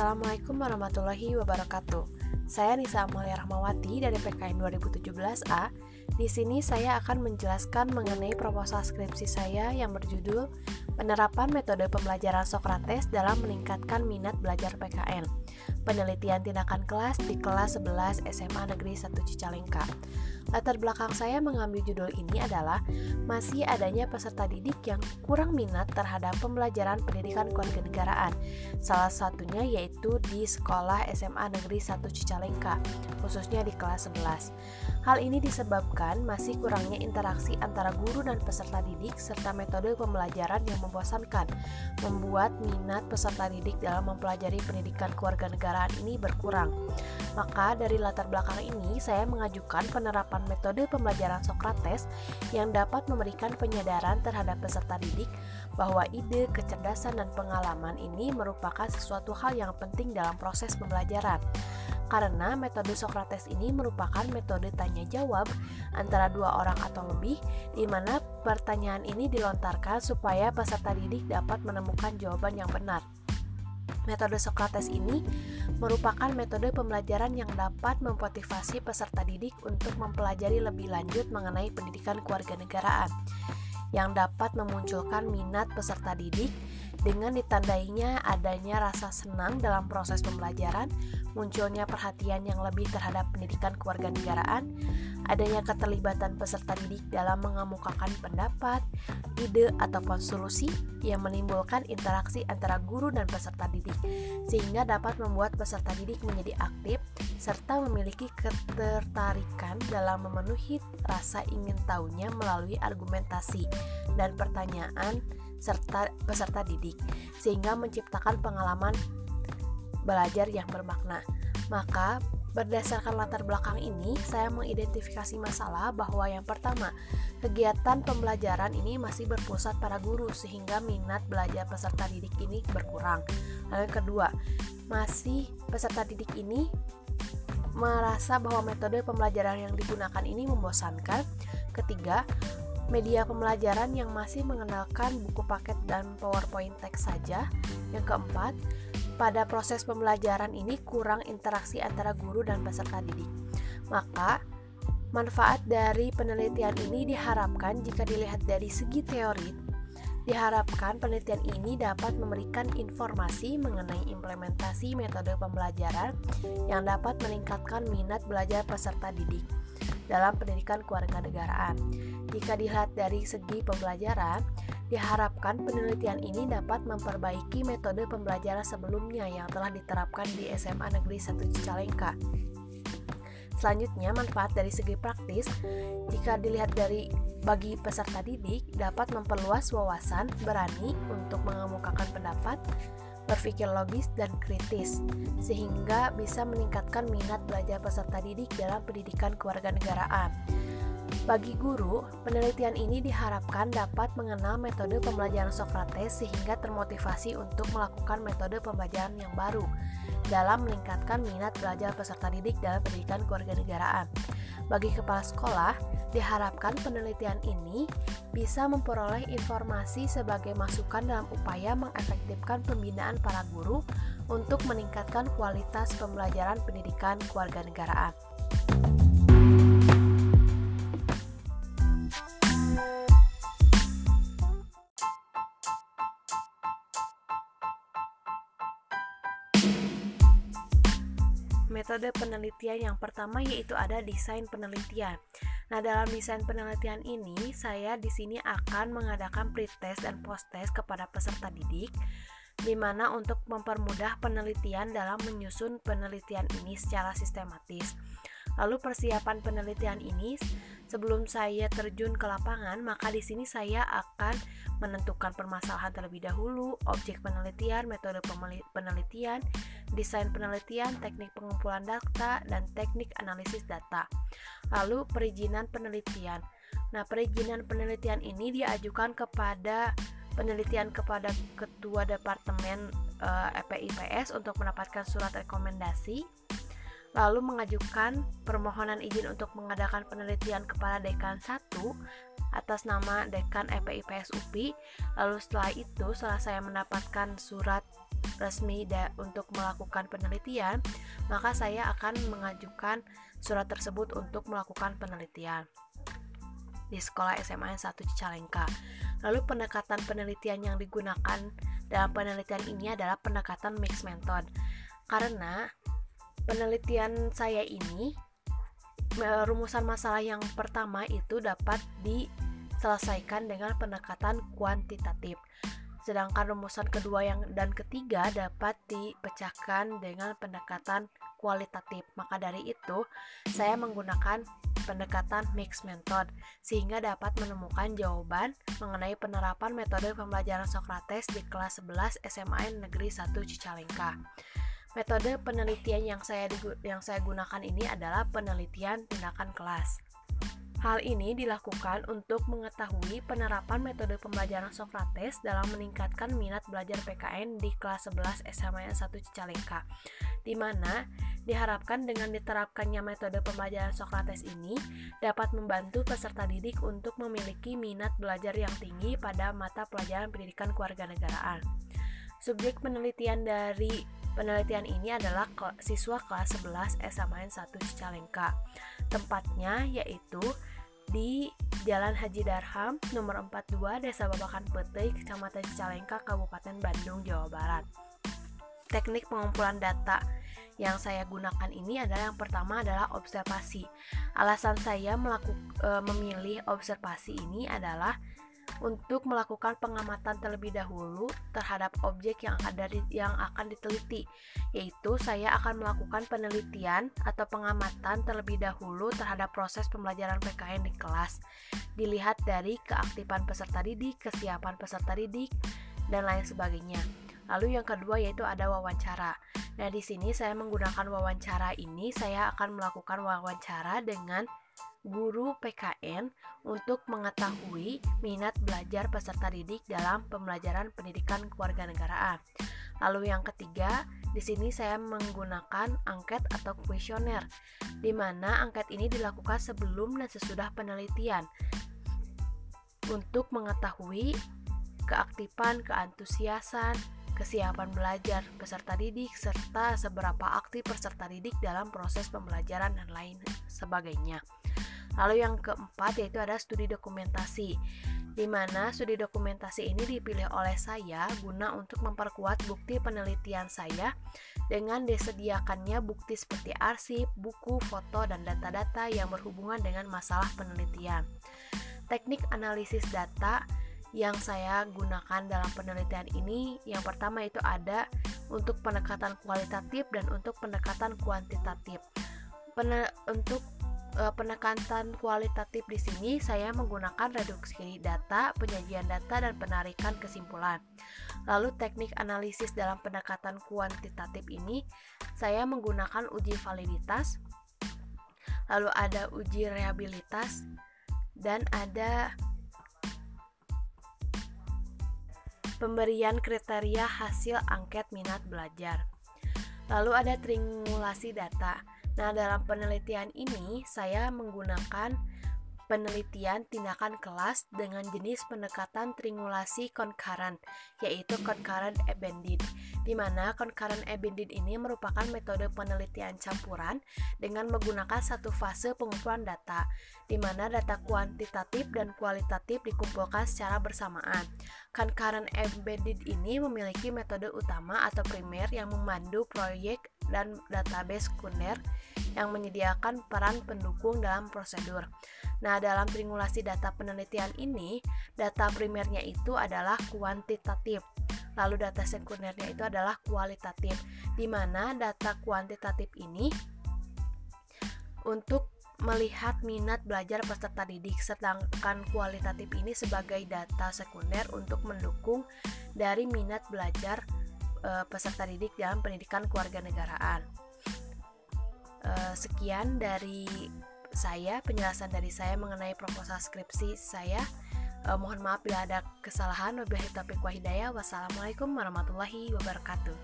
Assalamualaikum warahmatullahi wabarakatuh. Saya Nisa Amalia Rahmawati dari PKN 2017A. Di sini saya akan menjelaskan mengenai proposal skripsi saya yang berjudul Penerapan Metode Pembelajaran Sokrates dalam Meningkatkan Minat Belajar PKN. Penelitian tindakan kelas di kelas 11 SMA Negeri 1 Cicalengka. Latar belakang saya mengambil judul ini adalah masih adanya peserta didik yang kurang minat terhadap pembelajaran pendidikan kewarganegaraan. Salah satunya yaitu di sekolah SMA Negeri 1 Cicalengka, khususnya di kelas 11. Hal ini disebabkan masih kurangnya interaksi antara guru dan peserta didik serta metode pembelajaran yang membosankan, membuat minat peserta didik dalam mempelajari pendidikan kewarganegaraan ini berkurang. Maka dari latar belakang ini saya mengajukan penerapan metode pembelajaran Sokrates yang dapat memberikan penyadaran terhadap peserta didik bahwa ide, kecerdasan, dan pengalaman ini merupakan sesuatu hal yang penting dalam proses pembelajaran. Karena metode Sokrates ini merupakan metode tanya jawab antara dua orang atau lebih, di mana pertanyaan ini dilontarkan supaya peserta didik dapat menemukan jawaban yang benar. Metode Sokrates ini merupakan metode pembelajaran yang dapat memotivasi peserta didik untuk mempelajari lebih lanjut mengenai pendidikan kewarganegaraan yang dapat memunculkan minat peserta didik dengan ditandainya adanya rasa senang dalam proses pembelajaran, munculnya perhatian yang lebih terhadap pendidikan kewarganegaraan, adanya keterlibatan peserta didik dalam mengemukakan pendapat, ide, ataupun solusi yang menimbulkan interaksi antara guru dan peserta didik, sehingga dapat membuat peserta didik menjadi aktif serta memiliki ketertarikan dalam memenuhi rasa ingin tahunya melalui argumentasi dan pertanyaan serta peserta didik, sehingga menciptakan pengalaman belajar yang bermakna. Maka, berdasarkan latar belakang ini, saya mengidentifikasi masalah bahwa yang pertama, kegiatan pembelajaran ini masih berpusat pada guru sehingga minat belajar peserta didik ini berkurang. Lalu yang kedua, masih peserta didik ini merasa bahwa metode pembelajaran yang digunakan ini membosankan. Ketiga, media pembelajaran yang masih mengenalkan buku paket dan PowerPoint teks saja. Yang keempat, pada proses pembelajaran ini kurang interaksi antara guru dan peserta didik. Maka, manfaat dari penelitian ini diharapkan jika dilihat dari segi teori, diharapkan penelitian ini dapat memberikan informasi mengenai implementasi metode pembelajaran yang dapat meningkatkan minat belajar peserta didik dalam pendidikan kewarganegaraan. Jika dilihat dari segi pembelajaran, diharapkan penelitian ini dapat memperbaiki metode pembelajaran sebelumnya yang telah diterapkan di SMA Negeri 1 Cicalengka. Selanjutnya, manfaat dari segi praktis, jika dilihat dari bagi peserta didik, dapat memperluas wawasan, berani untuk mengemukakan pendapat, berpikir logis dan kritis, sehingga bisa meningkatkan minat belajar peserta didik dalam pendidikan kewarganegaraan. Bagi guru, penelitian ini diharapkan dapat mengenal metode pembelajaran Socrates sehingga termotivasi untuk melakukan metode pembelajaran yang baru dalam meningkatkan minat belajar peserta didik dalam pendidikan kewarganegaraan. Bagi kepala sekolah, diharapkan penelitian ini bisa memperoleh informasi sebagai masukan dalam upaya mengefektifkan pembinaan para guru untuk meningkatkan kualitas pembelajaran pendidikan kewarganegaraan. Metode penelitian yang pertama yaitu ada desain penelitian. Nah, dalam desain penelitian ini saya di sini akan mengadakan pretest dan post-test kepada peserta didik di mana untuk mempermudah penelitian dalam menyusun penelitian ini secara sistematis. Lalu persiapan penelitian ini sebelum saya terjun ke lapangan, maka di sini saya akan menentukan permasalahan terlebih dahulu, objek penelitian, metode penelitian, desain penelitian, teknik pengumpulan data, dan teknik analisis data. Lalu perizinan penelitian. Nah, perizinan penelitian ini diajukan kepada penelitian kepada ketua departemen uh, eh, EPIPS untuk mendapatkan surat rekomendasi lalu mengajukan permohonan izin untuk mengadakan penelitian kepada dekan 1 atas nama dekan EPIPS UPI. Lalu setelah itu, setelah saya mendapatkan surat resmi untuk melakukan penelitian, maka saya akan mengajukan surat tersebut untuk melakukan penelitian di sekolah SMA 1 Cicalengka. Lalu pendekatan penelitian yang digunakan dalam penelitian ini adalah pendekatan mixed method. Karena penelitian saya ini rumusan masalah yang pertama itu dapat diselesaikan dengan pendekatan kuantitatif. Sedangkan rumusan kedua yang dan ketiga dapat dipecahkan dengan pendekatan kualitatif. Maka dari itu, saya menggunakan pendekatan mixed method sehingga dapat menemukan jawaban mengenai penerapan metode pembelajaran Socrates di kelas 11 SMA Negeri 1 Cicalengka. Metode penelitian yang saya yang saya gunakan ini adalah penelitian tindakan kelas. Hal ini dilakukan untuk mengetahui penerapan metode pembelajaran Socrates dalam meningkatkan minat belajar PKN di kelas 11 SMA 1 Cicalengka, di mana diharapkan dengan diterapkannya metode pembelajaran Socrates ini dapat membantu peserta didik untuk memiliki minat belajar yang tinggi pada mata pelajaran pendidikan kewarganegaraan. Subjek penelitian dari penelitian ini adalah siswa kelas 11 SMA 1 Cicalengka. Tempatnya yaitu di Jalan Haji Darham nomor 42 Desa Babakan Petei, Kecamatan Cicalengka, Kabupaten Bandung, Jawa Barat. Teknik pengumpulan data yang saya gunakan ini adalah yang pertama adalah observasi. Alasan saya melakukan e, memilih observasi ini adalah untuk melakukan pengamatan terlebih dahulu terhadap objek yang ada di, yang akan diteliti, yaitu saya akan melakukan penelitian atau pengamatan terlebih dahulu terhadap proses pembelajaran PKN di kelas. Dilihat dari keaktifan peserta didik, kesiapan peserta didik, dan lain sebagainya. Lalu yang kedua yaitu ada wawancara. Nah, di sini saya menggunakan wawancara ini, saya akan melakukan wawancara dengan guru PKN untuk mengetahui minat belajar peserta didik dalam pembelajaran pendidikan kewarganegaraan. Lalu yang ketiga, di sini saya menggunakan angket atau kuesioner, di mana angket ini dilakukan sebelum dan sesudah penelitian untuk mengetahui keaktifan, keantusiasan, kesiapan belajar peserta didik, serta seberapa aktif peserta didik dalam proses pembelajaran dan lain sebagainya. Lalu yang keempat yaitu ada studi dokumentasi di mana studi dokumentasi ini dipilih oleh saya guna untuk memperkuat bukti penelitian saya dengan disediakannya bukti seperti arsip, buku, foto, dan data-data yang berhubungan dengan masalah penelitian. Teknik analisis data yang saya gunakan dalam penelitian ini yang pertama itu ada untuk pendekatan kualitatif dan untuk pendekatan kuantitatif. Pen untuk uh, penekanan kualitatif di sini saya menggunakan reduksi data, penyajian data dan penarikan kesimpulan. Lalu teknik analisis dalam pendekatan kuantitatif ini saya menggunakan uji validitas, lalu ada uji rehabilitas dan ada pemberian kriteria hasil angket minat belajar. Lalu ada triangulasi data. Nah, dalam penelitian ini saya menggunakan penelitian tindakan kelas dengan jenis pendekatan triangulasi concurrent, yaitu concurrent abandoned, di mana concurrent abandoned ini merupakan metode penelitian campuran dengan menggunakan satu fase pengumpulan data, di mana data kuantitatif dan kualitatif dikumpulkan secara bersamaan. Concurrent embedded ini memiliki metode utama atau primer yang memandu proyek dan database sekunder yang menyediakan peran pendukung dalam prosedur. Nah, dalam triangulasi data penelitian ini, data primernya itu adalah kuantitatif. Lalu data sekundernya itu adalah kualitatif, di mana data kuantitatif ini untuk melihat minat belajar peserta didik, sedangkan kualitatif ini sebagai data sekunder untuk mendukung dari minat belajar e, peserta didik dalam pendidikan kewarganegaraan. E, sekian dari saya, penjelasan dari saya mengenai proposal skripsi saya. Eh, mohon maaf bila ada kesalahan. Wabillahi taufiq wa hidayah. Wassalamualaikum warahmatullahi wabarakatuh.